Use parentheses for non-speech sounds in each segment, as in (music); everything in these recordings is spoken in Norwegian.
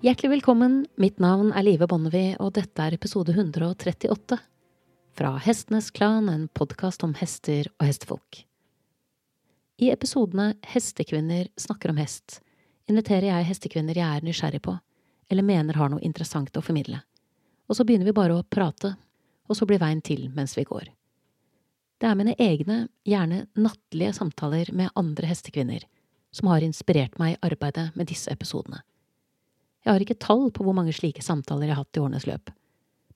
Hjertelig velkommen, mitt navn er Live Bonnevie, og dette er episode 138 fra Hestenes Klan, en podkast om hester og hestefolk. I episodene Hestekvinner snakker om hest inviterer jeg hestekvinner jeg er nysgjerrig på, eller mener har noe interessant å formidle. Og så begynner vi bare å prate, og så blir veien til mens vi går. Det er mine egne, gjerne nattlige samtaler med andre hestekvinner som har inspirert meg i arbeidet med disse episodene. Jeg har ikke tall på hvor mange slike samtaler jeg har hatt i årenes løp,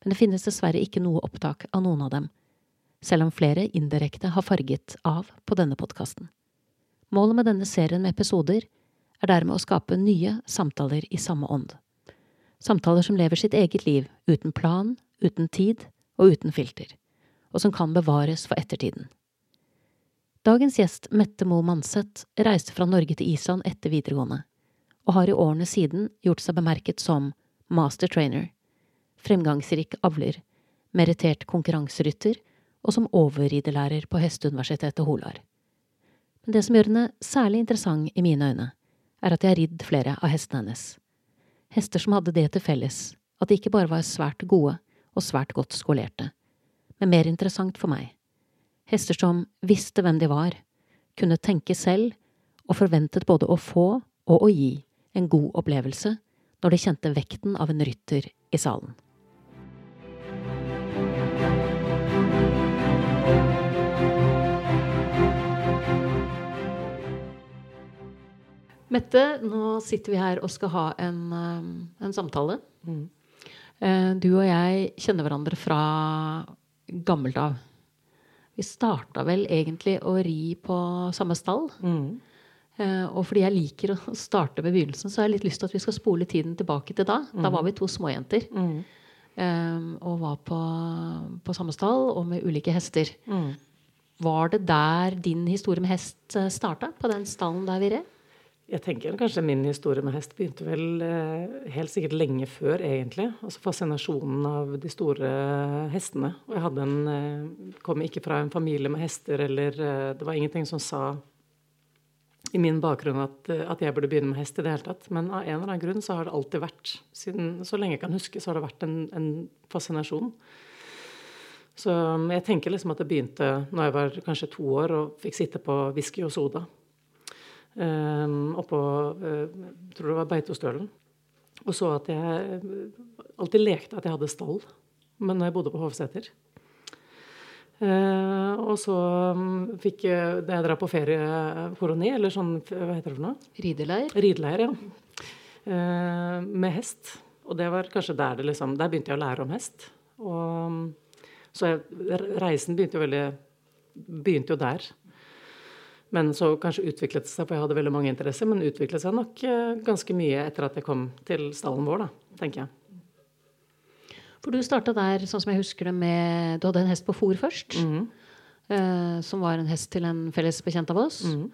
men det finnes dessverre ikke noe opptak av noen av dem, selv om flere indirekte har farget av på denne podkasten. Målet med denne serien med episoder er dermed å skape nye samtaler i samme ånd. Samtaler som lever sitt eget liv uten plan, uten tid og uten filter, og som kan bevares for ettertiden. Dagens gjest, Mette Moe Manseth, reiste fra Norge til Island etter videregående, og har i årene siden gjort seg bemerket som master trainer, fremgangsrik avler, merittert konkurranserytter og som overridelærer på Hesteuniversitetet Holar. Men det som gjør henne særlig interessant i mine øyne, er at jeg har ridd flere av hestene hennes. Hester som hadde det til felles at de ikke bare var svært gode og svært godt skolerte, men mer interessant for meg. Hester som visste hvem de var, kunne tenke selv og forventet både å få og å gi en god opplevelse når de kjente vekten av en rytter i salen. Mette, nå sitter vi her og skal ha en, um, en samtale. Mm. Eh, du og jeg kjenner hverandre fra gammelt av. Vi starta vel egentlig å ri på samme stall. Mm. Eh, og fordi jeg liker å starte med begynnelsen, så har jeg litt lyst til at vi skal spole tiden tilbake til da. Da var vi to småjenter. Mm. Um, og var på, på, samme stall og med ulike hester. Mm. Var det der din historie med hest starta? På den stallen der vi red? Jeg tenker kanskje min historie med hest begynte vel eh, helt sikkert lenge før, egentlig. Altså fascinasjonen av de store hestene. Og jeg hadde en eh, Kom ikke fra en familie med hester, eller eh, Det var ingenting som sa i min bakgrunn at, at, jeg burde begynne med hest i det hele tatt. Men av en eller annen grunn så har det alltid vært, siden så lenge jeg kan huske, så har det vært en, en fascinasjon. Så jeg tenker liksom at det begynte når jeg var kanskje to år og fikk sitte på whisky og soda um, oppå uh, tror det var Beitostølen. Og så at jeg alltid lekte at jeg hadde stall men når jeg bodde på Hovseter. Uh, og så um, fikk jeg da jeg dra på feriekoloni, eller sånn Hva heter det for noe? Rideleir? Rideleir, ja. Uh, med hest. Og det var kanskje der det liksom Der begynte jeg å lære om hest. Og, så jeg, reisen begynte jo veldig Begynte jo der. Men så kanskje utviklet det seg, for jeg hadde veldig mange interesser, men utviklet seg nok eh, ganske mye etter at jeg kom til stallen vår, da, tenker jeg. For du starta der, sånn som jeg husker det, med Du hadde en hest på fòr først. Mm eh, som var en hest til en felles bekjent av oss. Mm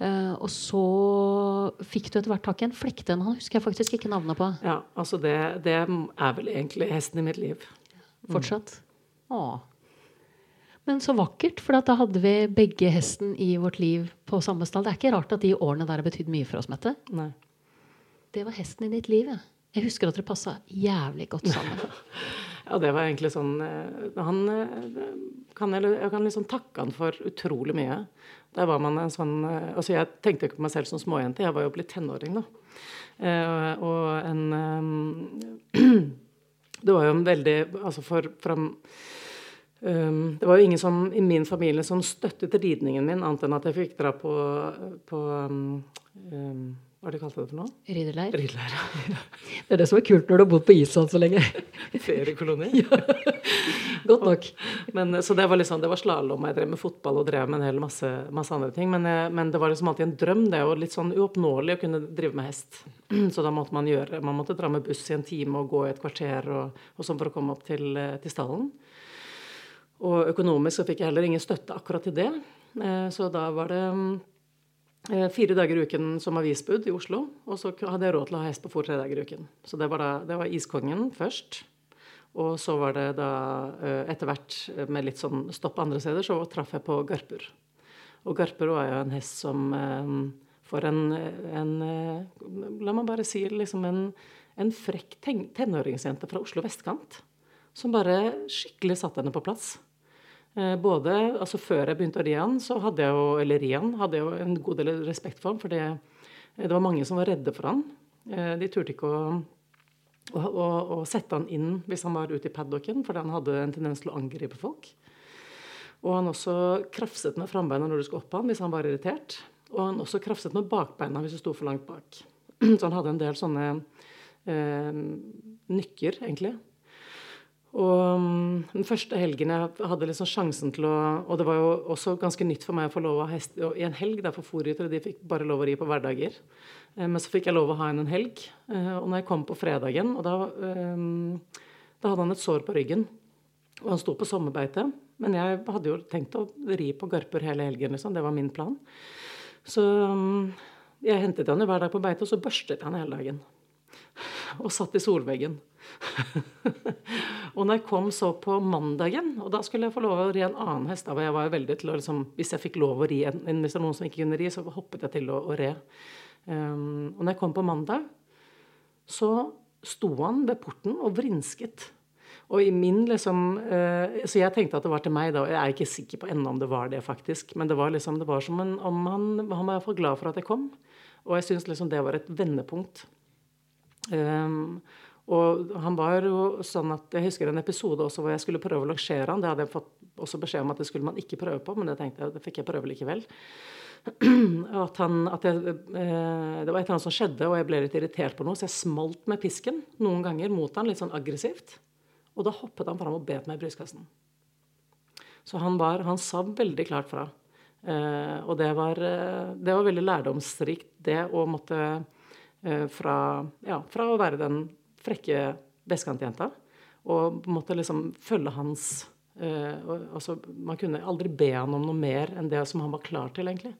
eh, og så fikk du etter hvert tak i en flekten. Han husker jeg faktisk ikke navnet på. Ja, altså det, det er vel egentlig hesten i mitt liv. Fortsatt? Mm. Å, men så vakkert, for da hadde vi begge hesten i vårt liv på samme stall. Det er ikke rart at de årene der har betydd mye for oss, Mette. Nei. Det var hesten i ditt liv, ja. Jeg husker at dere passa jævlig godt sammen. (laughs) ja, det var egentlig sånn eh, han, eh, kan jeg, jeg, kan liksom takke han for utrolig mye. Der var man en sånn eh, Altså, jeg tenkte ikke på meg selv som småjente. Jeg var jo blitt tenåring, da. og en (clears throat) Det var jo en veldig Altså, for fra Um, det var jo ingen som, i min familie som støttet ridningen min, annet enn at jeg fikk dra på, på um, Hva er det kalte det for noe? Rideleir. Rideleir. (laughs) Det er det som er kult når du har bodd på Island så lenge. (laughs) Feriekoloni. (laughs) ja. Godt nok. Men, så det var liksom, det var slalåm, jeg drev med fotball og drev med en hel masse, masse andre ting. Men, eh, men, det var liksom alltid en drøm. Det er jo litt sånn uoppnåelig å kunne drive med hest. (clears throat) Så da måtte man gjøre Man måtte dra med buss i en time og gå i et kvarter og, og sånn for å komme opp til, eh, til stallen. Og økonomisk så fikk jeg heller ingen støtte akkurat til det. Eh, så da var det eh, fire dager i uken som avisbud i Oslo. Og så hadde jeg råd til å ha hest på fôr tre dager i uken. Så det var, da, det var Iskongen først. Og så var det da eh, etter hvert med litt sånn stopp andre steder, så traff jeg på Garpur. Og Garpur var jo en hest som for en, en La meg bare si liksom en, en frekk tenåringsjente fra Oslo vestkant som bare skikkelig satte henne på plass. Eh, både, altså Før jeg begynte å ri han, så hadde jeg jo, eller ri han, hadde jeg jo en god del respekt for ham. For det, det var mange som var redde for han. Eh, de turte ikke å, å, å, å sette han inn hvis han var ute i paddocken, fordi han hadde en tendens til å angripe folk. Og han også krafset med frambeina når du skulle opp han hvis han var irritert. Og han også krafset med bakbeina hvis du sto for langt bak. (clears throat) Så han hadde en del sånne eh, nykker, egentlig. Og um, den første helgen jeg hadde liksom sjansen til å Og det var jo også ganske nytt for meg å få lov å ha hest i en helg. Derfor fòrryttere de fikk bare lov å ri på hverdager. Eh, men så fikk jeg lov å ha en en helg. Eh, og når jeg kom på fredagen, og da, um, da hadde han et sår på ryggen. Og han sto på sommerbeite. Men jeg hadde jo tenkt å ri på garper hele helgen. liksom, Det var min plan. Så um, jeg hentet han hver dag på beite, og så børstet jeg han hele dagen. Og satt i solveggen. (laughs) og når jeg kom så på mandagen, og da skulle jeg få lov å ri en annen hest da, jeg var veldig til å liksom, Hvis jeg fikk lov å ri en, hvis det var noen som ikke kunne ri, så hoppet jeg til å, å re. Um, og når jeg kom på mandag, så sto han ved porten og vrinsket. Og i min liksom uh, Så jeg tenkte at det var til meg, da. Jeg er ikke sikker på ennå om det var det, faktisk. Men det var liksom, det var som en, om han, han var iallfall glad for at jeg kom. Og jeg syns liksom det var et vendepunkt. Um, og han var jo sånn at Jeg husker en episode også hvor jeg skulle prøve å lansere han. Det hadde jeg fått også beskjed om at det skulle man ikke prøve på, men det tenkte jeg, det fikk jeg prøve likevel. (clears throat) At han, at jeg, eh, det var et eller annet som skjedde, og jeg ble litt irritert på noe, så jeg smalt med pisken noen ganger mot han, litt sånn aggressivt. Og da hoppet han fram og bet meg i brystkassen. Så han, var, han sa veldig klart fra. Eh, og det var, eh, det var veldig lærdomsrikt, det å måtte fra, ja, fra å være den frekke vestkantjenta. Og måtte liksom følge hans uh, og, altså, Man kunne aldri be han om noe mer enn det som han var klar til, egentlig.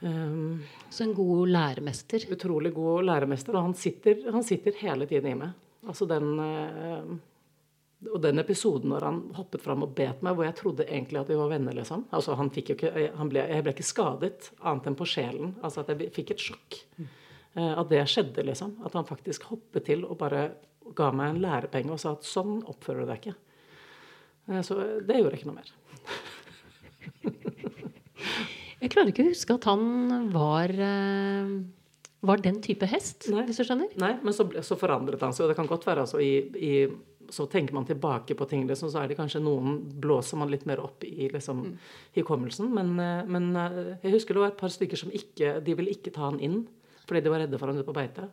Um, Så en god læremester? Utrolig god læremester. Og han sitter, han sitter hele tiden i meg. Altså den uh, og den episoden når han hoppet fram og bet meg, hvor jeg trodde egentlig at vi var venner. liksom. Altså han fikk jo ikke, han ble, Jeg ble ikke skadet, annet enn på sjelen. Altså at jeg fikk et sjokk. Mm. Eh, at det skjedde, liksom. At han faktisk hoppet til og bare ga meg en lærepenge og sa at sånn oppfører du deg ikke. Eh, så det gjorde jeg ikke noe mer. (laughs) jeg klarer ikke å huske at han var eh, var den type hest, Nei. hvis du skjønner? Nei, men så, så forandret han seg. Og det kan godt være altså i, i så tenker man tilbake på ting, liksom, så er det kanskje noen blåser man litt mer opp i liksom, mm. hukommelsen. Men, men, jeg husker det var et par stykker som ikke De ville ikke ta han inn fordi de var redde for han ute på beite.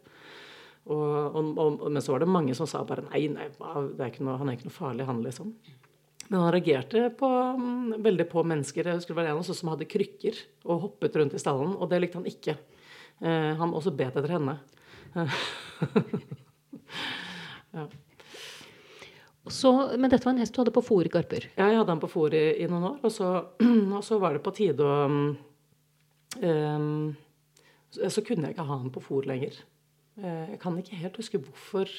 Og, og, og, men så var det mange som sa bare nei, nei, er noe, han er ikke noe farlig, han, liksom. Men han reagerte på, mm, veldig på mennesker. Jeg husker det var en som hadde krykker og hoppet rundt i stallen, og det likte han ikke. Eh, han også bet etter henne. (laughs) ja. Så, men dette var en hest du hadde på fôr, Garper? Ja, jeg hadde han på fôr i, i, noen år. Og så, (clears throat) og så, var det på tide å um, så kunne jeg ikke ha han på fòr lenger. Eh, jeg kan ikke helt huske hvorfor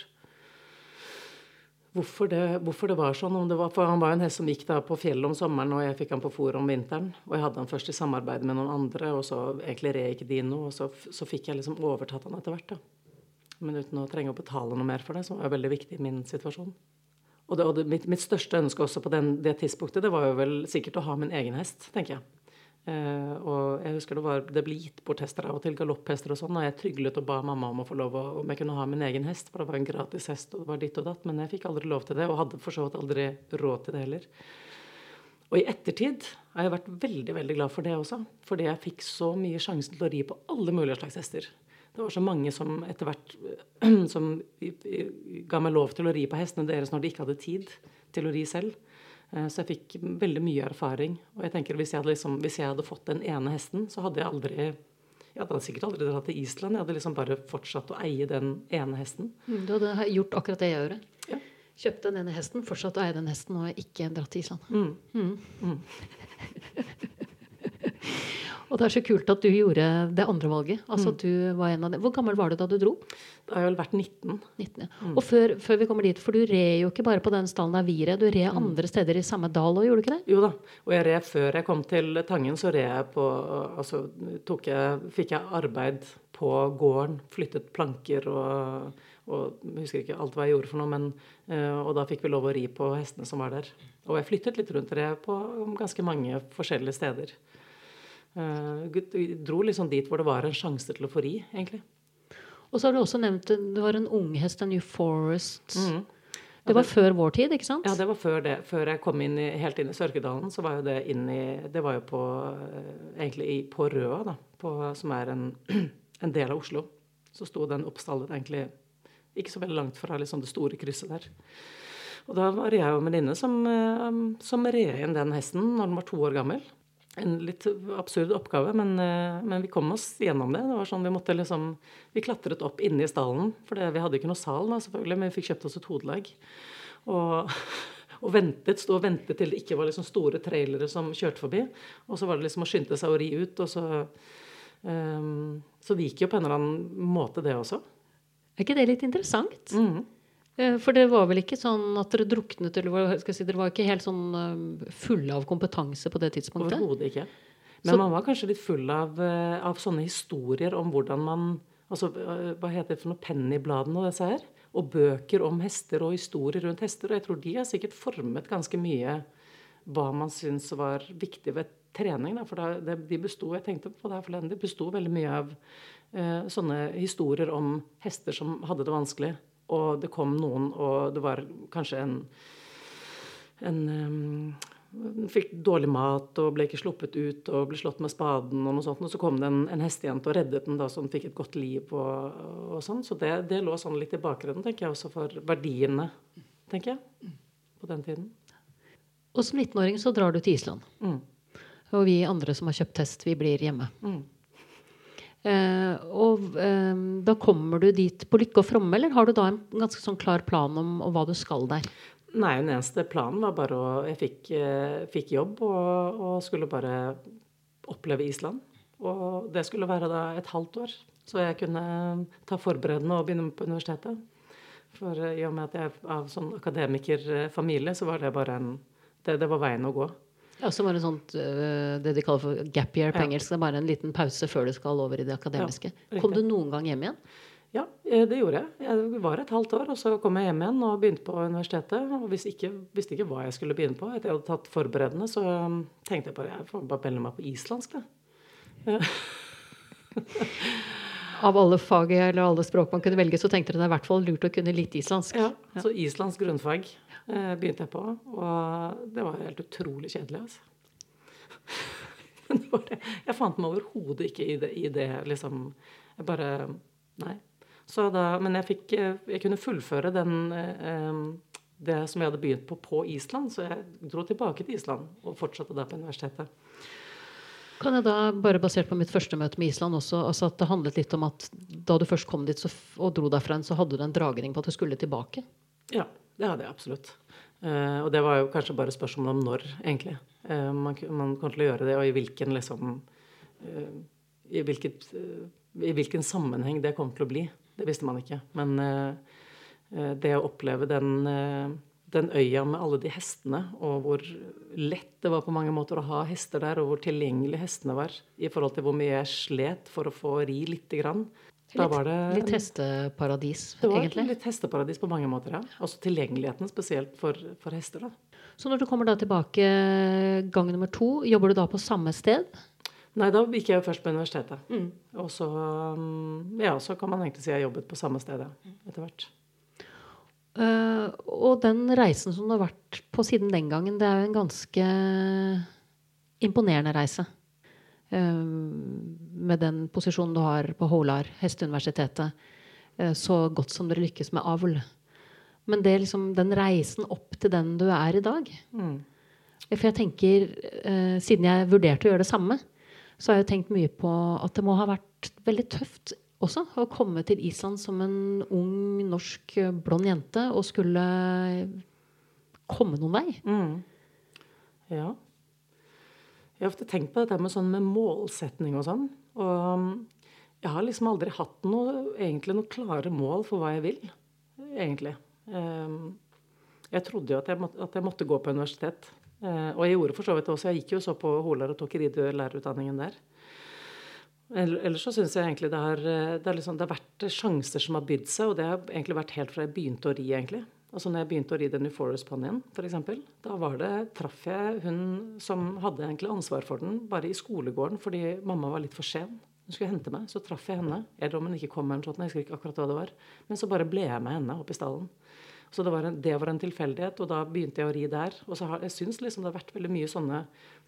hvorfor det, hvorfor det var sånn. Det var, for han var en hest som gikk da på fjellet om sommeren, og jeg fikk han på fòr om vinteren. Og jeg hadde han først i samarbeid med noen andre, og så egentlig red ikke de noe. Og så, så, fikk jeg liksom overtatt han etter hvert. da. Men uten å trenge å betale noe mer for det, som var veldig viktig i min situasjon. Og, det, og det, mitt, mitt, største ønske også på den, det tidspunktet, det var jo vel sikkert å ha min egen hest, tenker jeg. Uh, og jeg husker det, var, det ble gitt bort hester av og til, galopphester og sånn. Og jeg tryglet og ba mamma om å få lov å, om jeg kunne ha min egen hest, for det var en gratis hest, og det var ditt og datt. Men jeg fikk aldri lov til det, og hadde for så vidt aldri råd til det heller. Og i ettertid har jeg vært veldig veldig glad for det også. Fordi jeg fikk så mye sjansen til å ri på alle mulige slags hester. Det var så mange som etter hvert (clears throat) som ga meg lov til å ri på hestene deres når de ikke hadde tid til å ri selv. Eh, så jeg fikk veldig mye erfaring. Og jeg tenker hvis jeg hadde, liksom, hvis jeg hadde fått den ene hesten, så hadde jeg aldri jeg hadde sikkert aldri dratt til Island. Jeg hadde liksom bare fortsatt å eie den ene hesten. Mm, du hadde gjort akkurat det jeg gjør. Ja. Kjøpt den ene hesten, fortsatt å eie den hesten, og ikke dratt til Island. Mm. Mm. (laughs) mm. Og det er så kult at du gjorde det andre valget. Altså mm. du var en av dem. Hvor gammel var du da du dro? Da har jeg vel vært 19. 19, ja. Og før, før vi kommer dit, for du red jo ikke bare på den stallen der vi red, du red andre steder i samme dal òg, gjorde du ikke det? Jo da. Og jeg red før jeg kom til Tangen, så red jeg på Altså jeg, fikk jeg arbeid på gården. Flyttet planker og, og Jeg husker ikke alt hva jeg gjorde for noe, men eh, Og da fikk vi lov å ri på hestene som var der. Og jeg flyttet litt rundt det på ganske mange forskjellige steder. Uh, dro liksom dit hvor det var en sjanse til å få ri, egentlig. Og så har du også nevnt det var en unghest, en New Forest. Mm. Det var før vår tid, ikke sant? Ja, det var før det. Før jeg kom inn i, helt inn i Sørkedalen, så var jo det inn i Det var jo på eh, egentlig i, på Røa, da, på, som er en, (clears throat) en, del av Oslo. Så sto den oppstallet egentlig ikke så veldig langt fra liksom det store krysset der. Og da var jeg og en venninne som, eh, som red inn den hesten når den var to år gammel en litt absurd oppgave, men, eh, men, vi kom oss gjennom det. Det var sånn Vi måtte liksom, vi klatret opp inne i stallen, for vi hadde ikke noe sal, da, selvfølgelig, men vi fikk kjøpt oss et hodelag. Og, (laughs) og ventet, stå og ventet til det ikke var liksom store trailere som kjørte forbi. Og så var det liksom å skynde seg å ri ut. og så... Um, så det gikk jo på en eller annen måte, det også. Er ikke det litt interessant? Mm. Eh, for det var vel ikke sånn at dere druknet, eller skal jeg si, dere var ikke helt sånn eh, fulle av kompetanse på det tidspunktet? Overhodet ikke. Men Så, man var kanskje litt full av, eh, av, sånne historier om hvordan man altså, Hva heter det for noe? Pennybladene og disse her. Og bøker om hester og historier rundt hester. Og jeg tror de har sikkert formet ganske mye hva man syns var viktig ved trening. Da. For det, de besto, jeg tenkte på det her forleden, de besto veldig mye av eh, sånne historier om hester som hadde det vanskelig og det kom noen, og det var kanskje en, en um, fikk dårlig mat og ble ikke sluppet ut og ble slått med spaden. Og noe sånt, og så kom det en, en hestejente og reddet den, da, så den fikk et godt liv. og, og sånn, Så det, det, lå sånn litt i bakgrunnen, tenker jeg, også for verdiene, tenker jeg, på den tiden. Og som 19-åring så drar du til Island. Mm. Og vi andre som har kjøpt hest, vi blir hjemme. Mm. Eh, og eh, da kommer du dit på lykke og fromme, eller har du da en ganske sånn klar plan om, om hva du skal der? Nei, den eneste planen var bare å Jeg fikk, eh, fikk jobb og, og, skulle bare oppleve Island. Og det skulle være da et halvt år. Så jeg kunne ta forberedende og begynne på universitetet. For i og med at jeg er av sånn akademikerfamilie, så var det bare en det, det var veien å gå. Ja, så var det sånt, uh, det de kaller for gap year på ja. engelsk. Det er bare en liten pause før du skal over i det akademiske. Ja, kom du noen gang hjem igjen? Ja, eh, det gjorde jeg. Jeg var et halvt år, og så kom jeg hjem igjen og begynte på universitetet. Og visste ikke, visste ikke hva jeg skulle begynne på. Etter jeg hadde tatt forberedende, så um, tenkte jeg bare jeg får bare melde meg på islandsk, da. (laughs) Av alle fag eller alle språk man kunne velge, så tenkte du det er i hvert fall lurt å kunne litt islandsk. Ja, så islandsk grunnfag. Eh, begynte jeg på. Og det var helt utrolig kjedelig, altså. (laughs) jeg fant meg overhodet ikke i det, i det, liksom. Jeg bare Nei. Så da, men jeg fikk Jeg kunne fullføre den eh, det som jeg hadde begynt på på Island. Så jeg dro tilbake til Island og fortsatte der på universitetet. Kan jeg da, bare basert på mitt første møte med Island også, altså at det handlet litt om at da du først kom dit så, og dro derfra, så hadde du en dragning på at du skulle tilbake? Ja. Det hadde jeg absolutt. Uh, og det var jo kanskje bare spørsmål om når, egentlig. Uh, man, man kom til å gjøre det, og i hvilken liksom uh, i, hvilket, i, hvilken sammenheng det kom til å bli. Det visste man ikke. Men det å oppleve den, den, øya med alle de hestene, og hvor lett det var på mange måter å ha hester der, og hvor tilgjengelig hestene var i forhold til hvor mye jeg slet for å få ri lite grann, var det Litt hesteparadis, det var egentlig? Litt hesteparadis på mange måter, ja. Også tilgjengeligheten, spesielt for, for, hester. da. Så når du kommer da tilbake gang nummer to, jobber du da på samme sted? Nei, da gikk jeg jo først på universitetet. Mm. Og så, mm, ja, så kan man egentlig si jeg jobbet på samme sted etter hvert. Uh, og den reisen som du har vært på siden den gangen, det er jo en ganske imponerende reise. Eh, med den posisjonen du har på Hålar, Hesteuniversitetet, eh, så godt som dere lykkes med avl. Men det er liksom den reisen opp til den du er i dag mm. For jeg tenker, eh, siden jeg vurderte å gjøre det samme, så har jeg tenkt mye på at det må ha vært veldig tøft også å komme til Island som en ung norsk blond jente og skulle komme noen vei. Mm. Ja. Jeg har ofte tenkt på dette med, sånn med målsetning og sånn. Og um, jeg har liksom aldri hatt noe, noe klare mål for hva jeg vil. Egentlig. Um, jeg trodde jo at jeg, måtte, at jeg måtte gå på universitet. Uh, og jeg gjorde for så vidt det også. Jeg gikk jo så på Holar og tok ridlærerutdanningen der. Ellers så syns jeg egentlig det har, det, liksom, det har, vært sjanser som har bydd seg, og det har egentlig vært helt fra jeg begynte å ri, egentlig. Altså når jeg begynte å ri den New Forest-ponnien, f.eks., da var det, traff jeg hun som hadde egentlig ansvar for den, bare i skolegården fordi mamma var litt for sen. Hun skulle hente meg, så traff jeg henne. Eller om hun ikke kom, eller sånt, jeg husker ikke akkurat hva det var. Men så bare ble jeg med henne opp i stallen. Så det var, en, det var en tilfeldighet, og da begynte jeg å ri der. Og så har, jeg syns liksom det har vært veldig mye sånne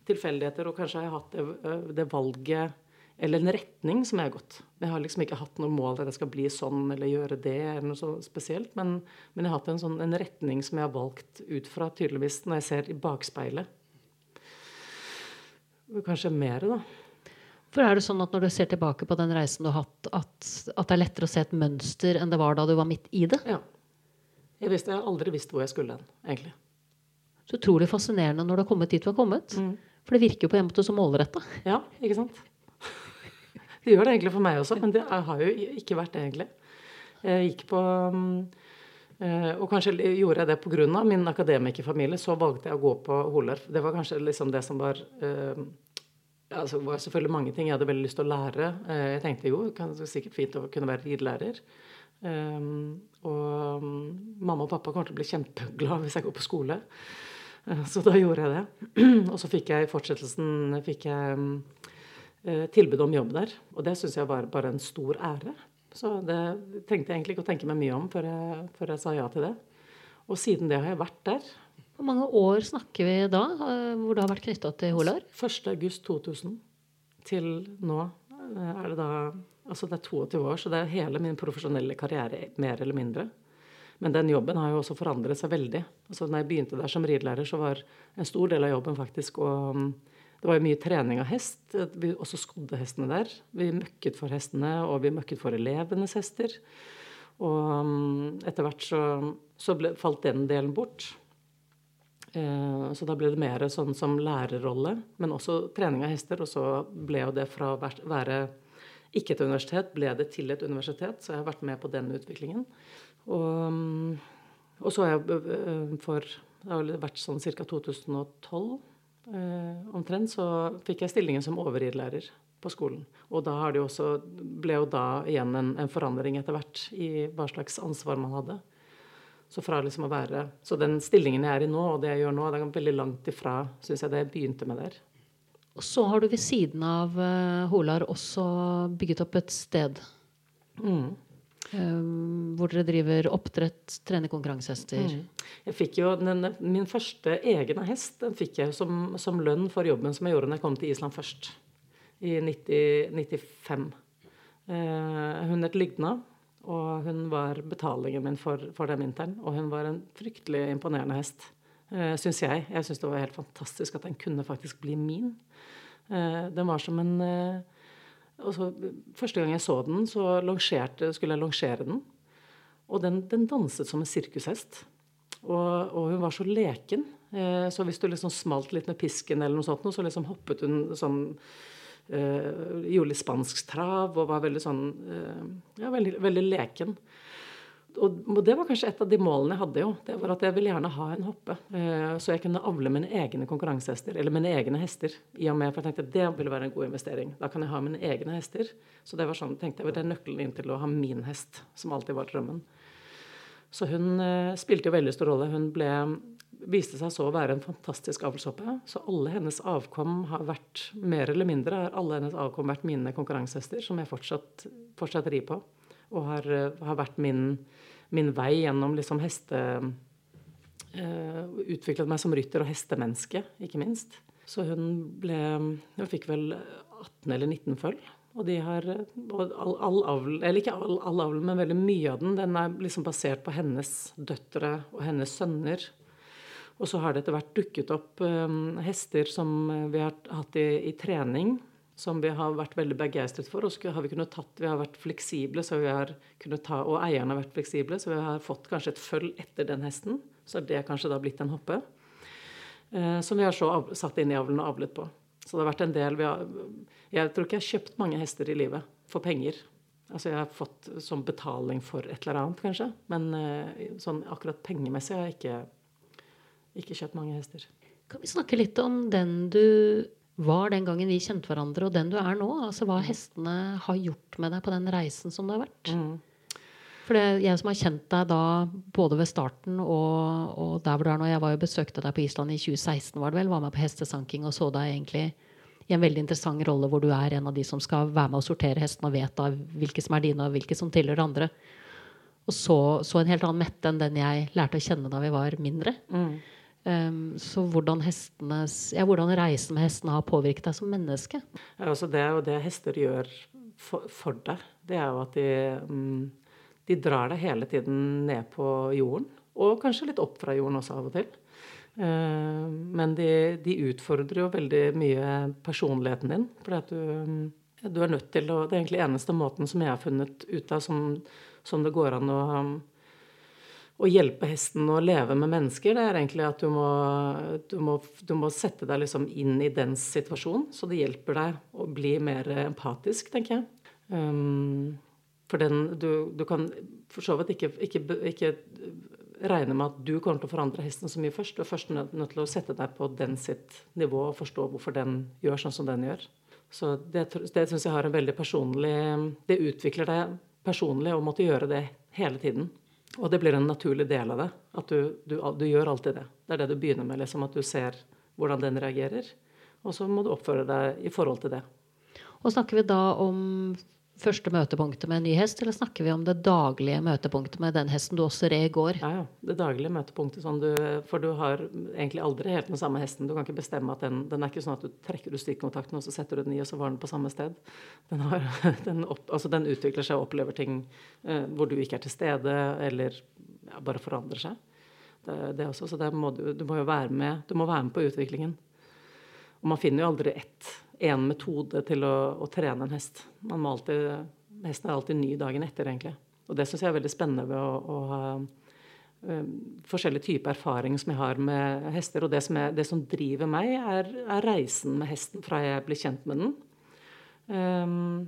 tilfeldigheter, og kanskje har jeg hatt det, det valget eller en retning som jeg har gått. Jeg har liksom ikke hatt noe mål at jeg skal bli sånn eller gjøre det, eller noe så spesielt, men, men jeg har hatt en, sånn, en, retning som jeg har valgt ut fra, tydeligvis, når jeg ser i bakspeilet. Kanskje mer, da. For er det sånn at når du ser tilbake på den reisen du har hatt, at, at det er lettere å se et mønster enn det var da du var midt i det? Ja. Jeg, visste, jeg har aldri visst hvor jeg skulle hen, egentlig. Så utrolig fascinerende når du har kommet dit du har kommet. Mm. For det virker jo på en måte så målretta. Ja, ikke sant? Det gjør det egentlig for meg også, men det har jo ikke vært det, egentlig. Jeg gikk på eh, Og kanskje gjorde jeg det pga. min akademikerfamilie. Så valgte jeg å gå på Holer. Det var kanskje liksom det som var eh, altså, det var selvfølgelig mange ting jeg hadde veldig lyst til å lære. Eh, jeg tenkte jo det var sikkert fint å kunne være ridelærer. Og mamma og pappa kommer til å bli kjempeglad hvis jeg går på skole. Så da gjorde jeg det. (clears throat) Og så fikk jeg i fortsettelsen fikk jeg Eh, tilbud om jobb der. Og det syns jeg var bare en stor ære. Så det trengte jeg egentlig ikke å tenke meg mye om før jeg, før jeg sa ja til det. Og siden det har jeg vært der. Hvor mange år snakker vi da, eh, hvor du har vært knytta til Holar? 1.8.2000 til nå eh, er det da Altså det er 22 år, så det er hele min profesjonelle karriere, mer eller mindre. Men den jobben har jo også forandret seg veldig. Altså når jeg begynte der som ridelærer, så var en stor del av jobben faktisk å det var jo mye trening av hest. Vi også skodde hestene der. Vi møkket for hestene, og vi møkket for elevenes hester. Og um, etter hvert så, så ble, falt den delen bort. Eh, så da ble det mer sånn som lærerrolle, men også trening av hester. Og så ble jo det fra å være ikke et universitet, ble det til et universitet. Så jeg har vært med på den utviklingen. Og, um, og så har jeg eh, for Det har vært sånn ca. 2012 eh, omtrent, så fikk jeg stillingen som overridlærer på skolen. Og da det også, ble jo da igjen en, en, forandring etter hvert i hva slags ansvar man hadde. Så fra liksom å være, så den stillingen jeg er i nå, og det jeg gjør nå, det er veldig langt ifra synes jeg det jeg begynte med der. Og så har du ved siden av uh, Holar også bygget opp et sted. Mm. Um, hvor dere driver oppdrett, trener konkurransehester. Mm. Jeg fikk jo den, Min første egne hest den fikk jeg som, som, lønn for jobben som jeg gjorde når jeg kom til Island først. I 90, 95. Uh, hun het Lygna, og hun var betalingen min for, for den vinteren. Og hun var en fryktelig imponerende hest, eh, syns jeg. Jeg syns det var helt fantastisk at den kunne faktisk bli min. Eh, den var som en uh, og så, første gang jeg så den, så skulle jeg longere den. Og den, den danset som en sirkushest. Og, og, hun var så leken. Eh, så hvis du liksom smalt litt med pisken, eller noe sånt, så liksom hoppet hun sånn eh, Gjorde litt spansk trav og var veldig sånn eh, Ja, veldig, veldig leken og det var kanskje et av de målene jeg hadde. jo, det var At jeg ville gjerne ha en hoppe. Eh, så jeg kunne avle mine egne konkurransehester. Eller mine egne hester. i og med, For jeg tenkte at det ville være en god investering. Da kan jeg ha mine egne hester. Så det var sånn, tenkte jeg, det er nøkkelen inn til å ha min hest. Som alltid var drømmen. Så hun eh, spilte jo veldig stor rolle. Hun ble, viste seg så å være en fantastisk avlshoppe. Så alle hennes avkom har vært, mer eller mindre, har alle hennes avkom vært mine konkurransehester, som jeg fortsatt, fortsatt rir på. Og har, eh, har vært min min vei gjennom liksom heste... Uh, utviklet meg som rytter og hestemenneske, ikke minst. Så hun ble Hun fikk vel 18 eller 19 føll. Og de har og all, all avl, eller ikke all, all avl, men veldig mye av den, den er liksom basert på hennes døtre og hennes sønner. Og så har det etter hvert dukket opp um, hester som vi har hatt i, i trening som vi har vært veldig begeistret for. Og så har vi kunnet tatt, vi har vært fleksible, så vi har kunnet ta, og eierne har vært fleksible, så vi har fått kanskje et følg etter den hesten. Så er det kanskje da blitt en hoppe. Eh, som vi har så satt inn i avlen og avlet på. Så det har vært en del har, Jeg tror ikke jeg har kjøpt mange hester i livet for penger. Altså jeg har fått som betaling for et eller annet, kanskje. Men uh, sånn akkurat pengemessig har jeg ikke, ikke kjøpt mange hester. Kan vi snakke litt om den du var den gangen vi kjente hverandre, og den du er nå? Altså hva hestene har gjort med deg på den reisen som det har vært? Mm. For det, jeg som har kjent deg da både ved starten og, og der hvor du er nå Jeg var jo besøkte deg på Island i 2016, var det vel. Var med på hestesanking og så deg egentlig i en veldig interessant rolle hvor du er en av de som skal være med å sortere hestene og vet da hvilke som er dine og hvilke som tilhører andre. Og så, så en helt annen Mette enn den jeg lærte å kjenne da vi var mindre. Mm. Um, så hvordan, ja, hvordan reisen med hestene har påvirket deg som menneske? Ja, altså det er jo det hester gjør for, for deg. Det er jo at de um de drar deg hele tiden ned på jorden. Og kanskje litt opp fra jorden også av og til. Uh, men de, de utfordrer jo veldig mye personligheten din. For du, du, er nødt til å Det er egentlig eneste måten som jeg har funnet ut av som, som det går an å, å hjelpe hesten å leve med mennesker, det er egentlig at du må, du må, du må sette deg liksom inn i dens situasjon. Så det hjelper deg å bli mer empatisk, tenker jeg. Um, for den, du, du, kan for så vidt ikke, ikke, ikke, regne med at du kommer til å forandre hesten så mye først. Du er først nødt, til å sette deg på den sitt nivå og forstå hvorfor den gjør sånn som den gjør. Så det, det syns jeg har en veldig personlig Det utvikler deg personlig å måtte gjøre det hele tiden. Og det blir en naturlig del av det. At du, du, du gjør alltid det. Det er det du begynner med. liksom At du ser hvordan den reagerer. Og så må du oppføre deg i forhold til det. Og snakker vi da om første møtepunktet med en ny hest, eller snakker vi om det daglige møtepunktet med den hesten du også red i går? Ja, ja. Det daglige møtepunktet. Sånn du, for du har egentlig aldri helt den samme hesten. Du kan ikke bestemme at den Den er ikke sånn at du trekker ut stikkontakten, og så setter du den i, og så var den på samme sted. Den, har, (laughs) den, opp, altså den utvikler seg og opplever ting eh, hvor du ikke er til stede, eller ja, bare forandrer seg. Det, det også, så må du, du, må jo være med, du må være med på utviklingen. Og man finner jo aldri ett én metode til å, å, trene en hest. Man må alltid, hesten er alltid ny dagen etter, egentlig. Og det syns jeg er veldig spennende ved å, å ha um, forskjellige typer erfaring som jeg har med hester. Og det som, er, det som driver meg, er, er, reisen med hesten fra jeg blir kjent med den. Um,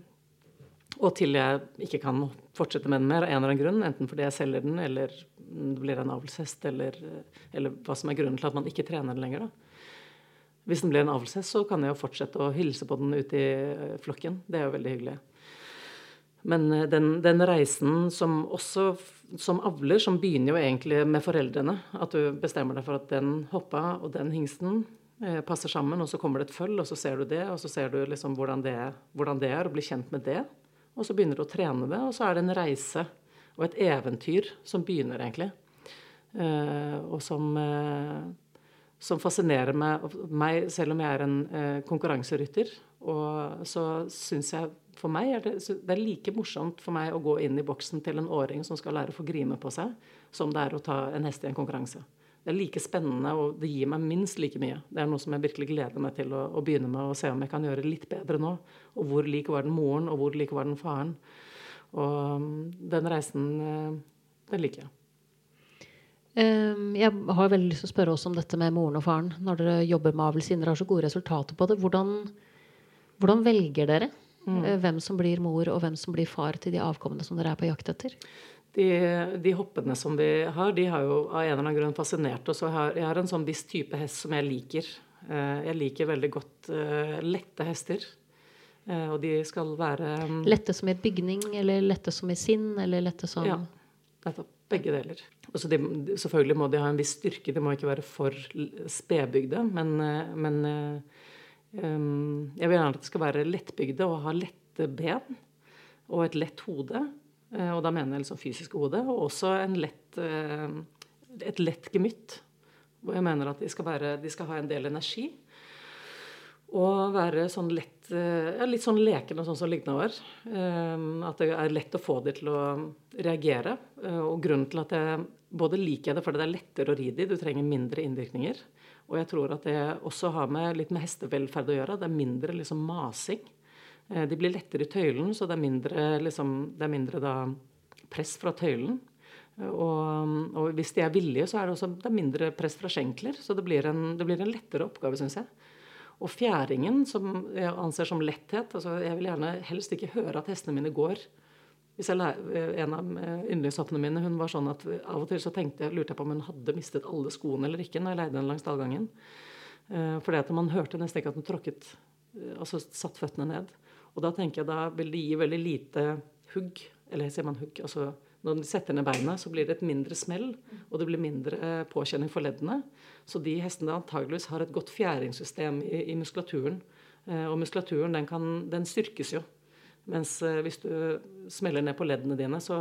og til jeg ikke kan fortsette med den mer av en eller annen grunn. Enten fordi jeg selger den, eller det blir en avlshest, eller, eller hva som er grunnen til at man ikke trener den lenger. da. Hvis den blir en avlshest, så kan jeg jo fortsette å hilse på den ute i eh, flokken. Det er jo veldig hyggelig. Men eh, den, den, reisen som også som avler, som begynner jo egentlig med foreldrene. At du bestemmer deg for at den hoppa og den hingsten eh, passer sammen, og så kommer det et føll, og så ser du det, og så ser du liksom hvordan det, hvordan det er, og blir kjent med det. Og så begynner du å trene det, og så er det en reise og et eventyr som begynner, egentlig. Eh, og som eh, som fascinerer meg, meg, selv om jeg er en eh, konkurranserytter. Og så syns jeg for meg er det, det er like morsomt for meg å gå inn i boksen til en åring som skal lære å få grime på seg, som det er å ta en hest i en konkurranse. Det er like spennende, og det gir meg minst like mye. Det er noe som jeg virkelig gleder meg til å, å begynne med, og se om jeg kan gjøre litt bedre nå. Og hvor lik var den moren, og hvor lik var den faren. Og mm, den reisen, eh, den liker jeg. Ehm, jeg har veldig lyst til å spørre også om dette med moren og faren. Når dere jobber med avl siden dere har så gode resultater på det. Hvordan, hvordan velger dere mm. Eh, hvem som blir mor, og hvem som blir far til de avkommene som dere er på jakt etter? De, de, hoppene som vi har, de har jo av en eller annen grunn fascinert oss. Jeg har, jeg har en sånn viss type hest som jeg liker. Eh, jeg liker veldig godt uh, lette hester. Og de skal være um, Lette som i bygning, eller lette som i sinn, eller lette som Ja, nettopp. Begge deler. Altså de, selvfølgelig må de ha en viss styrke, de må ikke være for spedbygde. Men, eh, men um, jeg vil gjerne at det skal være lettbygde og ha lette ben og et lett hode. Eh, og da mener jeg liksom fysiske hode. Og også lett, et lett gemytt. Hvor jeg mener at de skal, være, de skal ha en del energi. Og være sånn lett ja, Litt sånn leken og sånn som ligna Um, at det er lett å få dem til å reagere. Uh, og grunnen til at jeg både liker det fordi det er lettere å ri dem, du trenger mindre innvirkninger. Og jeg tror at det også har med litt med hestevelferd å gjøre. Det er mindre liksom masing. Uh, de blir lettere i tøylen, så det er mindre, liksom, det er mindre da, press fra tøylen. Og, og, hvis de er villige, så er det også det er mindre press fra skjenkler. Så det blir en, det blir en lettere oppgave, syns jeg. Og fjæringen, som jeg anser som letthet altså Jeg vil gjerne helst ikke høre at hestene mine går. Lærer, En av yndlingshoppene mine hun var sånn at av og til så tenkte jeg, lurte jeg på om hun hadde mistet alle skoene eller ikke når jeg leide henne langs dalgangen. Fordi at man hørte nesten ikke at hun tråkket Altså satt føttene ned. Og da tenker jeg da vil det gi veldig lite hugg. Eller sier man hugg? altså når de setter ned beina, så blir det et mindre smell, og det blir mindre eh, påkjenning for leddene. Så de hestene antageligvis har et godt fjæringssystem i, i muskulaturen. Eh, og muskulaturen den, kan, den styrkes jo. Mens eh, hvis du smeller ned på leddene dine, så,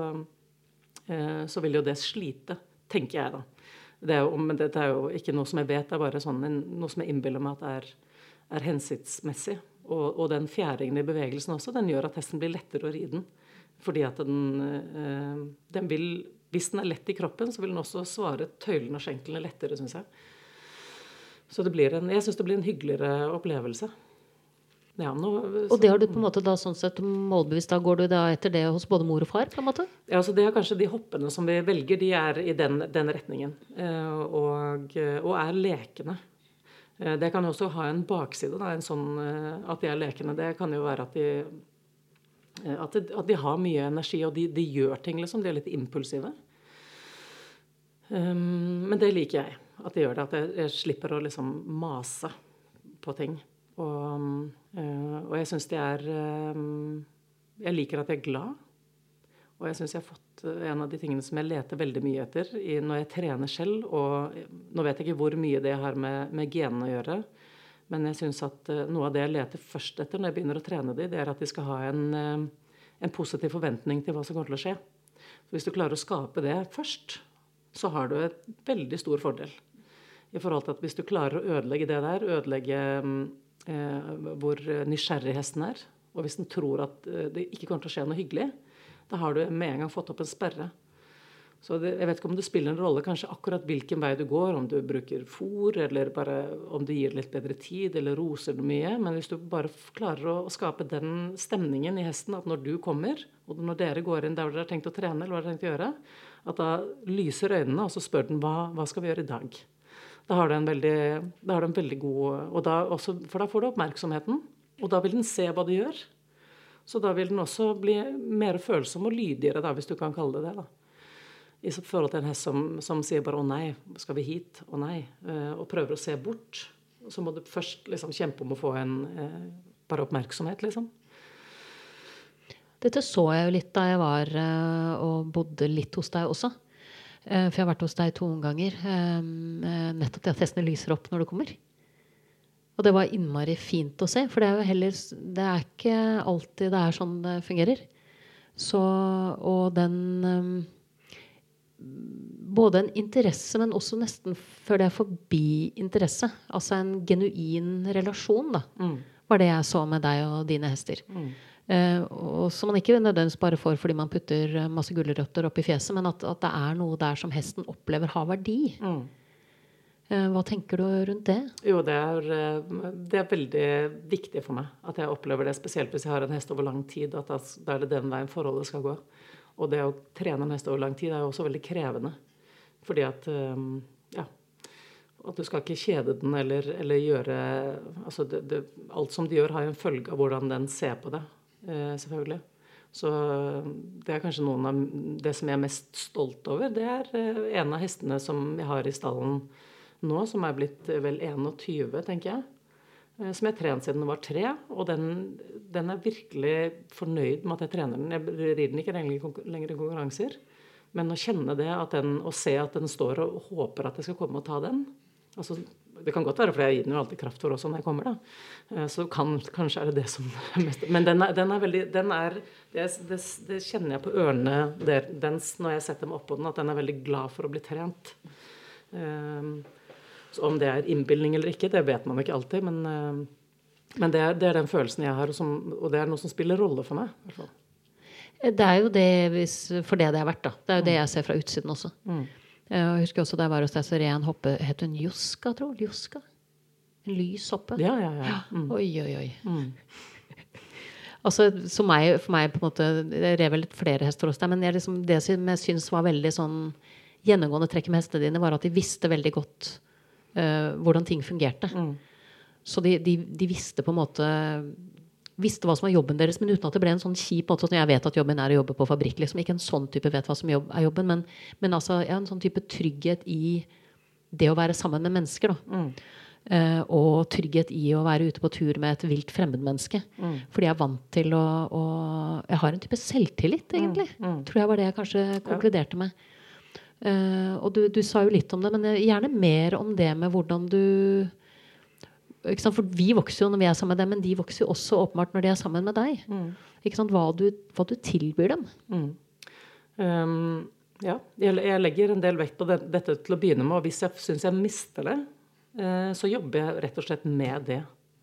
så vil jo det slite. Tenker jeg, da. Det er jo, men dette er jo ikke noe som jeg vet, det er bare sånn, noe som jeg innbiller meg at er, er hensiktsmessig. Og, og, den fjæringen i bevegelsen også, den gjør at hesten blir lettere å ri den. Fordi at den, eh, den, vil Hvis den er lett i kroppen, så vil den også svare tøylene og skjenklene lettere, syns jeg. Så det blir en, jeg syns det blir en hyggeligere opplevelse. Ja, nå, og det har du på en måte da sånn sett målbevisst, da går du da etter det hos både mor og far? på en måte? Ja, så det er kanskje de hoppene som vi velger, de er i den, den retningen. Eh, og, og, er lekende. Eh, det kan også ha en bakside, da, en sånn, at de er lekende. Det kan jo være at de Eh, at, det, at, de har mye energi, og de, de, gjør ting, liksom. De er litt impulsive. Um, men det liker jeg. At de gjør det. At jeg, jeg slipper å liksom mase på ting. Og, uh, og jeg syns de er um, Jeg liker at jeg er glad. Og jeg syns jeg har fått en av de tingene som jeg leter veldig mye etter når jeg trener selv. Og nå vet jeg ikke hvor mye det har med, med genene å gjøre. Men jeg syns at uh, noe av det jeg leter først etter når jeg begynner å trene dem, det er at de skal ha en, uh, en positiv forventning til hva som kommer til å skje. For hvis du klarer å skape det først, så har du et veldig stor fordel. I forhold til at hvis du klarer å ødelegge det der, ødelegge eh, hvor nysgjerrig hesten er, og hvis den tror at det ikke kommer til å skje noe hyggelig, da har du med en gang fått opp en sperre. Så det, jeg vet ikke om det spiller en rolle kanskje akkurat hvilken vei du går, om du bruker fôr, eller bare om du gir litt bedre tid, eller roser det mye. Men hvis du bare klarer å, å, skape den stemningen i hesten at når du kommer, og når dere går inn der dere har tenkt å trene, eller hva dere har tenkt å gjøre, at da lyser øynene, og så spør den hva, hva skal vi gjøre i dag? Da har du en veldig, da har du en veldig god da også, For da får du oppmerksomheten, og da vil den se hva du gjør. Så da vil den også bli mer følsom og lydigere, da, hvis du kan kalle det det. da i forhold til en hest som, som, sier bare 'å nei, skal vi hit?' 'Å nei', eh, og prøver å se bort. Så må du først liksom kjempe om å få en eh, bare oppmerksomhet, liksom. Dette så jeg jo litt da jeg var eh, og bodde litt hos deg også. For jeg har vært hos deg to ganger. Nettopp det at hestene lyser opp når du kommer. Og det var innmari fint å se, for det er jo heller Det er ikke alltid det er sånn det fungerer. Så, og den både en interesse, men også nesten før det er forbi interesse. Altså en genuin relasjon, da. Mm. Var det jeg så med deg og dine hester. Mm. Eh, og som man ikke nødvendigvis bare får fordi man putter masse gulrøtter opp i fjeset, men at, at, det er noe der som hesten opplever har verdi. Mm. Uh, hva tenker du rundt det? Jo, det er, eh, det er, veldig viktig for meg at jeg opplever det, spesielt hvis jeg har en hest over lang tid. At da er det den veien forholdet skal gå. Og det å trene en hest over lang tid er jo også veldig krevende. Fordi at ehm, ja, at du skal ikke kjede den eller, eller gjøre altså det, det, Alt som de gjør, har jo en følge av hvordan den ser på det, eh, selvfølgelig. Så det er kanskje noen av det som jeg er mest stolt over. Det er eh, en av hestene som jeg har i stallen nå, som er blitt vel 21, tenker jeg. Eh, som jeg har trent siden den var tre. Og den, den, er virkelig fornøyd med at jeg trener den. Jeg rir den ikke lenger i konkurranser. Men å kjenne det, den, og se at den står og håper at jeg skal komme og ta den altså, Det kan godt være, for jeg gir den jo alltid kraft for også når jeg kommer. da. Eh, så kan, kanskje er det det som er mest Men den er, den er veldig den er, det, det, det, kjenner jeg på ørene dens når jeg setter meg oppå den, at den er veldig glad for å bli trent. Um, så om det er innbilning eller ikke, det vet man ikke alltid. Men, eh, men det, er, det, er, den følelsen jeg har, og, som, og, det er noe som spiller rolle for meg. I hvert fall. Det er jo det hvis, for det det er verdt. da. Det er jo det jeg ser fra utsiden også. Mm. Eh, jeg husker også da jeg var hos deg, så ren en hoppe Het hun Joska, tror jeg? Joska? En lys hoppe? Ja, ja, ja. Mm. Oi, oi, oi. Mm. (laughs) altså, meg, For meg på en måte Jeg rev litt flere hester hos deg, men liksom, det som jeg syns var veldig sånn gjennomgående trekk med hestene dine, var at de visste veldig godt uh, hvordan ting fungerte. Mm. Så de, de, de, visste på en måte visste hva som var jobben deres, men uten at det ble en sånn kjip måte. Sånn, jeg vet at jobben er å jobbe på fabrikk. liksom, Ikke en sånn type vet hva som jobb, er jobben, men, men altså, ja, en sånn type trygghet i det å være sammen med mennesker. da. Mm. Uh, og trygghet i å være ute på tur med et vilt fremmedmenneske. Mm. Fordi jeg er vant til å, å, Jeg har en type selvtillit, egentlig. Mm. Mm. Tror jeg var det jeg kanskje konkluderte med. Uh, og du, du, sa jo litt om det, men gjerne mer om det med hvordan du For vi vokser jo når vi er sammen med dem, men de vokser jo også åpenbart når de er sammen med deg. Mm. Hva du, hva, du, tilbyr dem. Um, ja, jeg, jeg, legger en del vekt på det, dette til å begynne med. Og hvis jeg syns jeg mister det, uh, så jobber jeg rett og slett med det.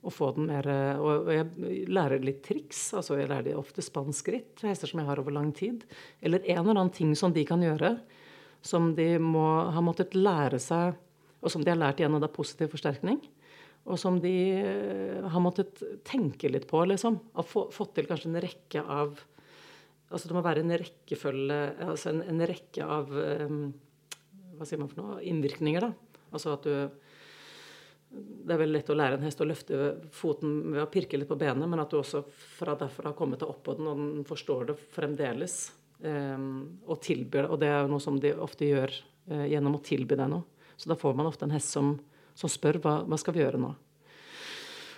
Og, få den mer, og jeg lærer litt triks. altså Jeg lærer de ofte spanskritt, hester som jeg har over lang tid. Eller en eller annen ting som de kan gjøre som de må har måttet lære seg, og som de har lært gjennom da positiv forsterkning. Og som de eh, har måttet tenke litt på, liksom. Og få, fått til kanskje en rekke av Altså det må være en rekkefølge Altså en, en rekke av um, Hva sier man for noe? Innvirkninger, da. Altså at du det er veldig lett å lære en hest å løfte foten ved å pirke litt på benet, men at du også fra derfra har kommet deg oppå den, og den forstår det fremdeles. Og tilbyr Og det er jo noe som de ofte gjør uh, gjennom å tilby deg noe. Så da får man ofte en hest som, som spør hva, hva skal vi gjøre nå.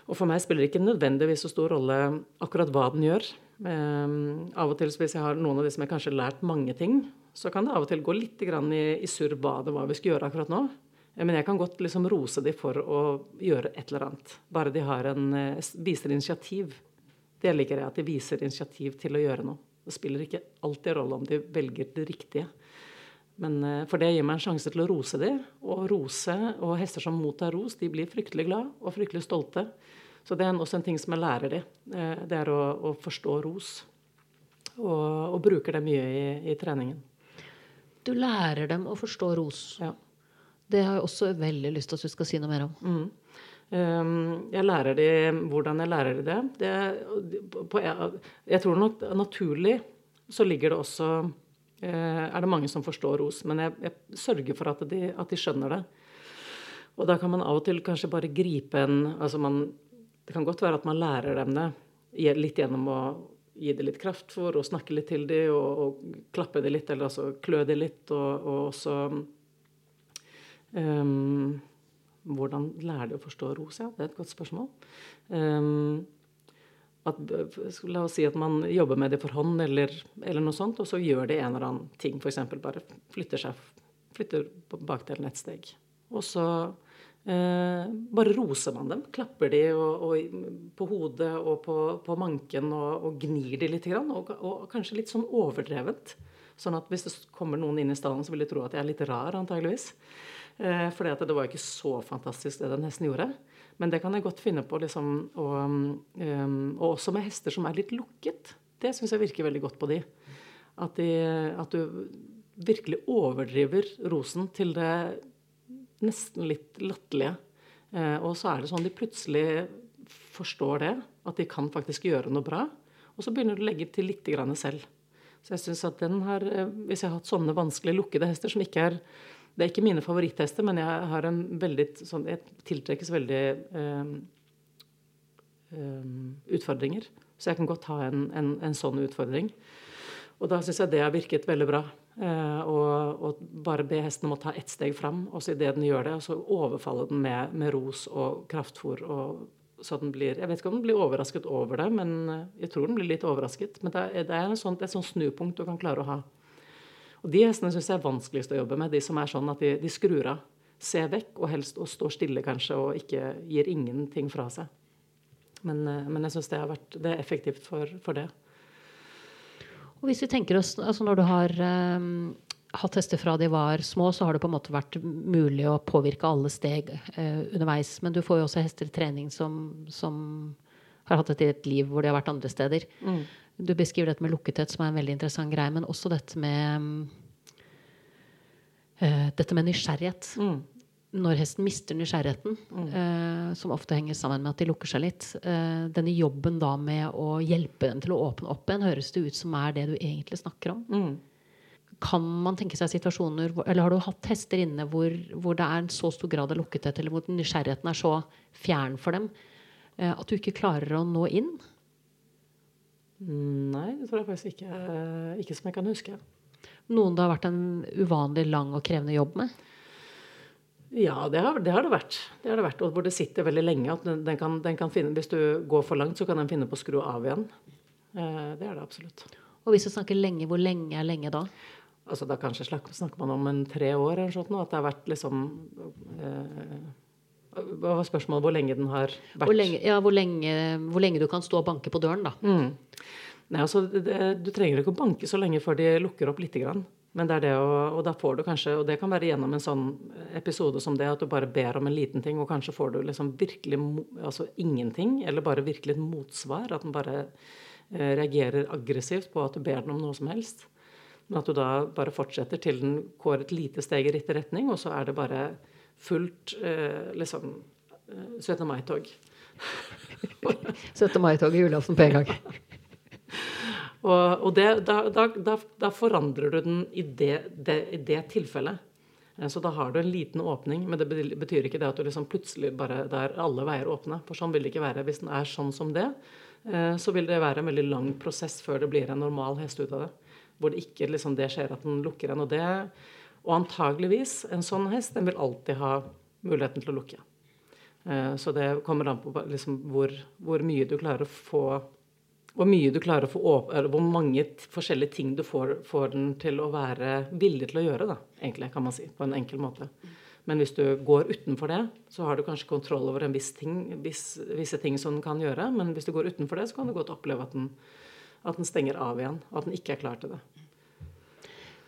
Og for meg spiller det ikke nødvendigvis så stor rolle akkurat hva den gjør. Um, av og til hvis jeg har noen av de som jeg kanskje har lært mange ting, så kan det av og til gå litt i, i surr hva det var vi skulle gjøre akkurat nå. Men jeg kan godt liksom rose dem for å gjøre et eller annet. Bare de har en, uh, viser initiativ. Det liker jeg, at de viser initiativ til å gjøre noe. Det spiller ikke alltid rolle om de velger det riktige. Men, eh, for det gir meg en sjanse til å rose dem. Og rose, og hester som mottar ros, de blir fryktelig glad og fryktelig stolte. Så det er også en ting som jeg lærer dem. Eh, det er å, å forstå ros. Og, og, bruker det mye i, i, treningen. Du lærer dem å forstå ros. Ja. Det har jeg også veldig lyst til at du skal si noe mer om. Mm. Ehm, jeg lærer de hvordan jeg lærer de det. det på, jeg tror nok naturlig så ligger det også eh, Er det mange som forstår ros, men jeg, jeg sørger for at de, at de, skjønner det. Og da kan man av og til kanskje bare gripe en altså man, Det kan godt være at man lærer dem det litt gjennom å gi det litt kraft for, og snakke litt til dem, og, og klappe dem litt, eller altså klø dem litt, og, og også um, hvordan lærer de å forstå rosa? Det er et godt spørsmål. Um, at, la oss si at man jobber med det for hånd, eller, eller, noe sånt, og så gjør de en eller annen ting. F.eks. bare flytter seg flytter bakdelen et steg. Og så eh, bare roser man dem. Klapper de og, og, på hodet og på, på manken og, og, gnir de litt. Og, og, kanskje litt sånn overdrevent. Sånn at hvis det kommer noen inn i stallen, så vil de tro at jeg er litt rar, antageligvis. Eh, for det var ikke så fantastisk det den hesten gjorde. Men det kan jeg godt finne på. Liksom, og, um, og, også med hester som er litt lukket. Det syns jeg virker veldig godt på de. At, de, at du virkelig overdriver rosen til det nesten litt latterlige. Eh, og så er det sånn de plutselig forstår det, at de kan faktisk gjøre noe bra. Og så begynner du å legge til litt selv. Så jeg synes at den har, eh, Hvis jeg har hatt sånne vanskelig lukkede hester som ikke er det er ikke mine favoritthester, men jeg har en veldig sånn, Jeg tiltrekkes veldig um, um, utfordringer. Så jeg kan godt ha en, en, en sånn utfordring. Og da syns jeg det har virket veldig bra. Uh, og, og, bare be hesten om å ta ett steg fram, og så idet den gjør det, og så overfalle den med, med ros og kraftfôr. Og, så den blir, Jeg vet ikke om den blir overrasket over det, men jeg tror den blir litt overrasket. Men det er, det er sånt, et sånt snupunkt du kan klare å ha. Og De hestene syns jeg er vanskeligst å jobbe med. De som er sånn at de, de skrur av. Ser vekk, og helst og står stille, kanskje, og ikke gir ingenting fra seg. Men, eh, men jeg syns det, det er effektivt for, for, det. Og hvis vi tenker oss, altså Når du har um, hatt hester fra de var små, så har det på en måte vært mulig å påvirke alle steg uh, underveis. Men du får jo også hester i trening som, som har hatt et, et liv hvor de har vært andre steder. Mm. Du beskriver dette med lukkethet, som er en veldig interessant greie, men også dette med uh, dette med nysgjerrighet. Mm. Når hesten mister nysgjerrigheten, mm. uh, som ofte henger sammen med at de lukker seg litt, uh, denne jobben da med å hjelpe dem til å åpne opp igjen, høres det ut som er det du egentlig snakker om. Mm. kan man tenke seg situasjoner Eller har du hatt hester inne hvor, hvor det er en så stor grad av lukkethet, eller hvor nysgjerrigheten er så fjern for dem at du ikke klarer å nå inn? Nei, det tror jeg faktisk ikke. Ikke som jeg kan huske. Noen det har vært en uvanlig lang og krevende jobb med? Ja, det har, det har, det vært. Det har det vært. Og hvor det sitter veldig lenge. at den, den, kan, den kan finne, Hvis du går for langt, så kan den finne på å skru av igjen. Eh, det er det absolutt. Og hvis du snakker lenge, hvor lenge er lenge da? Altså Da kanskje snakker, man om en tre år eller sånt at det har vært liksom eh, Hva var spørsmålet? Hvor lenge den har vært? Hvor lenge, ja, hvor lenge, hvor lenge du kan stå og banke på døren, da. Mm. Nei, altså, det, Du trenger ikke å banke så lenge før de lukker opp lite grann. Men det er det å, og da får du kanskje, og det kan være gjennom en sånn episode som det, at du bare ber om en liten ting, og kanskje får du liksom virkelig altså ingenting, eller bare virkelig et motsvar. At den bare eh, reagerer aggressivt på at du ber den om noe som helst. Men at du da bare fortsetter til den går et lite steg i riktig retning, og så er det bare fullt eh, liksom 17. Eh, mai-tog. (laughs) 17. mai-tog i julaften på en gang. (laughs) og, og det, da, da, da, da, forandrer du den i det, det, i det, tilfellet. Eh, så da har du en liten åpning, men det betyr ikke det at du liksom plutselig bare der alle veier åpne. For sånn vil det ikke være. Hvis den er sånn som det, eh, så vil det være en veldig lang prosess før det blir en normal hest ut av det hvor det ikke liksom, det skjer at den lukker en. Og, det, og antageligvis, en sånn hest den vil alltid ha muligheten til å lukke. Eh, så det kommer an på liksom, hvor, hvor, mye du klarer å få hvor mye du klarer å få eller hvor mange forskjellige ting du får, får, den til å være villig til å gjøre, da, egentlig, kan man si, på en enkel måte. Men hvis du går utenfor det, så har du kanskje kontroll over en viss ting, viss, visse ting som den kan gjøre. Men hvis du går utenfor det, så kan du godt oppleve at den at den stenger av igjen. Og at den ikke er klar til det.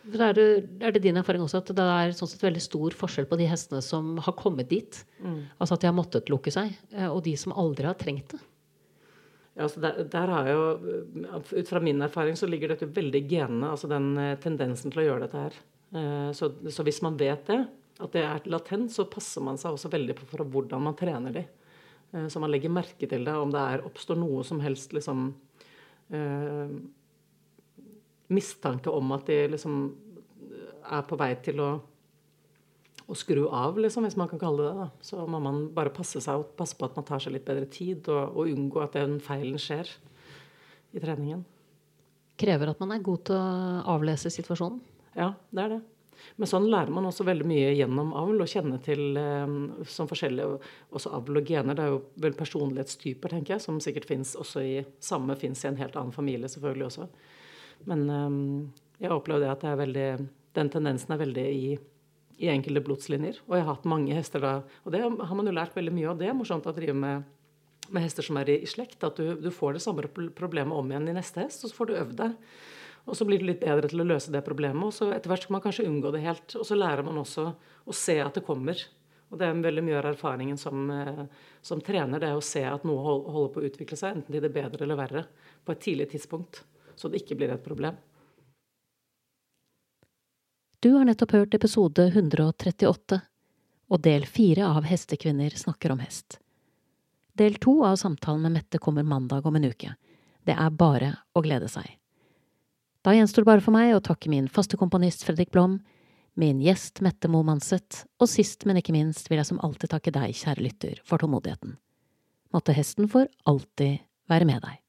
Er det, er det din erfaring også at det er sånn sett veldig stor forskjell på de hestene som har kommet dit, mm. altså at de har måttet lukke seg, eh, og de som aldri har trengt det? Ja, altså der, der, har jo, Ut fra min erfaring så ligger dette veldig i genene, altså den eh, tendensen til å gjøre dette her. Eh, så, så, hvis man vet det, at det er latent, så passer man seg også veldig på for hvordan man trener de. Så man legger merke til det, om det er, oppstår noe som helst liksom eh, mistanke om at de liksom er på vei til å, å skru av, liksom, hvis man kan kalle det det. Da. Så må man bare passe, seg, passe på at man tar seg litt bedre tid, og, og unngå at den feilen skjer i treningen. Krever at man er god til å avlese situasjonen? Ja, det er det. Men sånn lærer man også veldig mye gjennom avl, og kjenne til eh, som forskjellige også avl og gener. Det er jo vel personlighetstyper, tenker jeg, som sikkert fins også i Samme fins i en helt annen familie, selvfølgelig også. Men eh, jeg opplever at veldig Den tendensen er veldig i, i enkelte blodslinjer. Og jeg har hatt mange hester da, og det har man jo lært veldig mye av. Det er morsomt å drive med med hester som er i, i slekt, at du, du, får det samme problemet om igjen i neste hest, og så får du øvd deg. Og så blir du litt bedre til å løse det problemet. Og så etter hvert skal man kanskje unngå det helt. Og så lærer man også å se at det kommer. Og det er veldig mye av erfaringen som, eh, som trener, det er å se at noe holder på å utvikle seg, enten til det bedre eller verre, på et tidlig tidspunkt. Så det ikke blir et problem. Du har nettopp hørt episode 138, og del fire av Hestekvinner snakker om hest. Del to av samtalen med Mette kommer mandag om en uke. Det er bare å glede seg. Da gjenstår det bare for meg å takke min faste komponist Fredrik Blom, min gjest Mette Moe Manseth, og sist, men ikke minst vil jeg som alltid takke deg, kjære lytter, for tålmodigheten. Måtte hesten for alltid være med deg.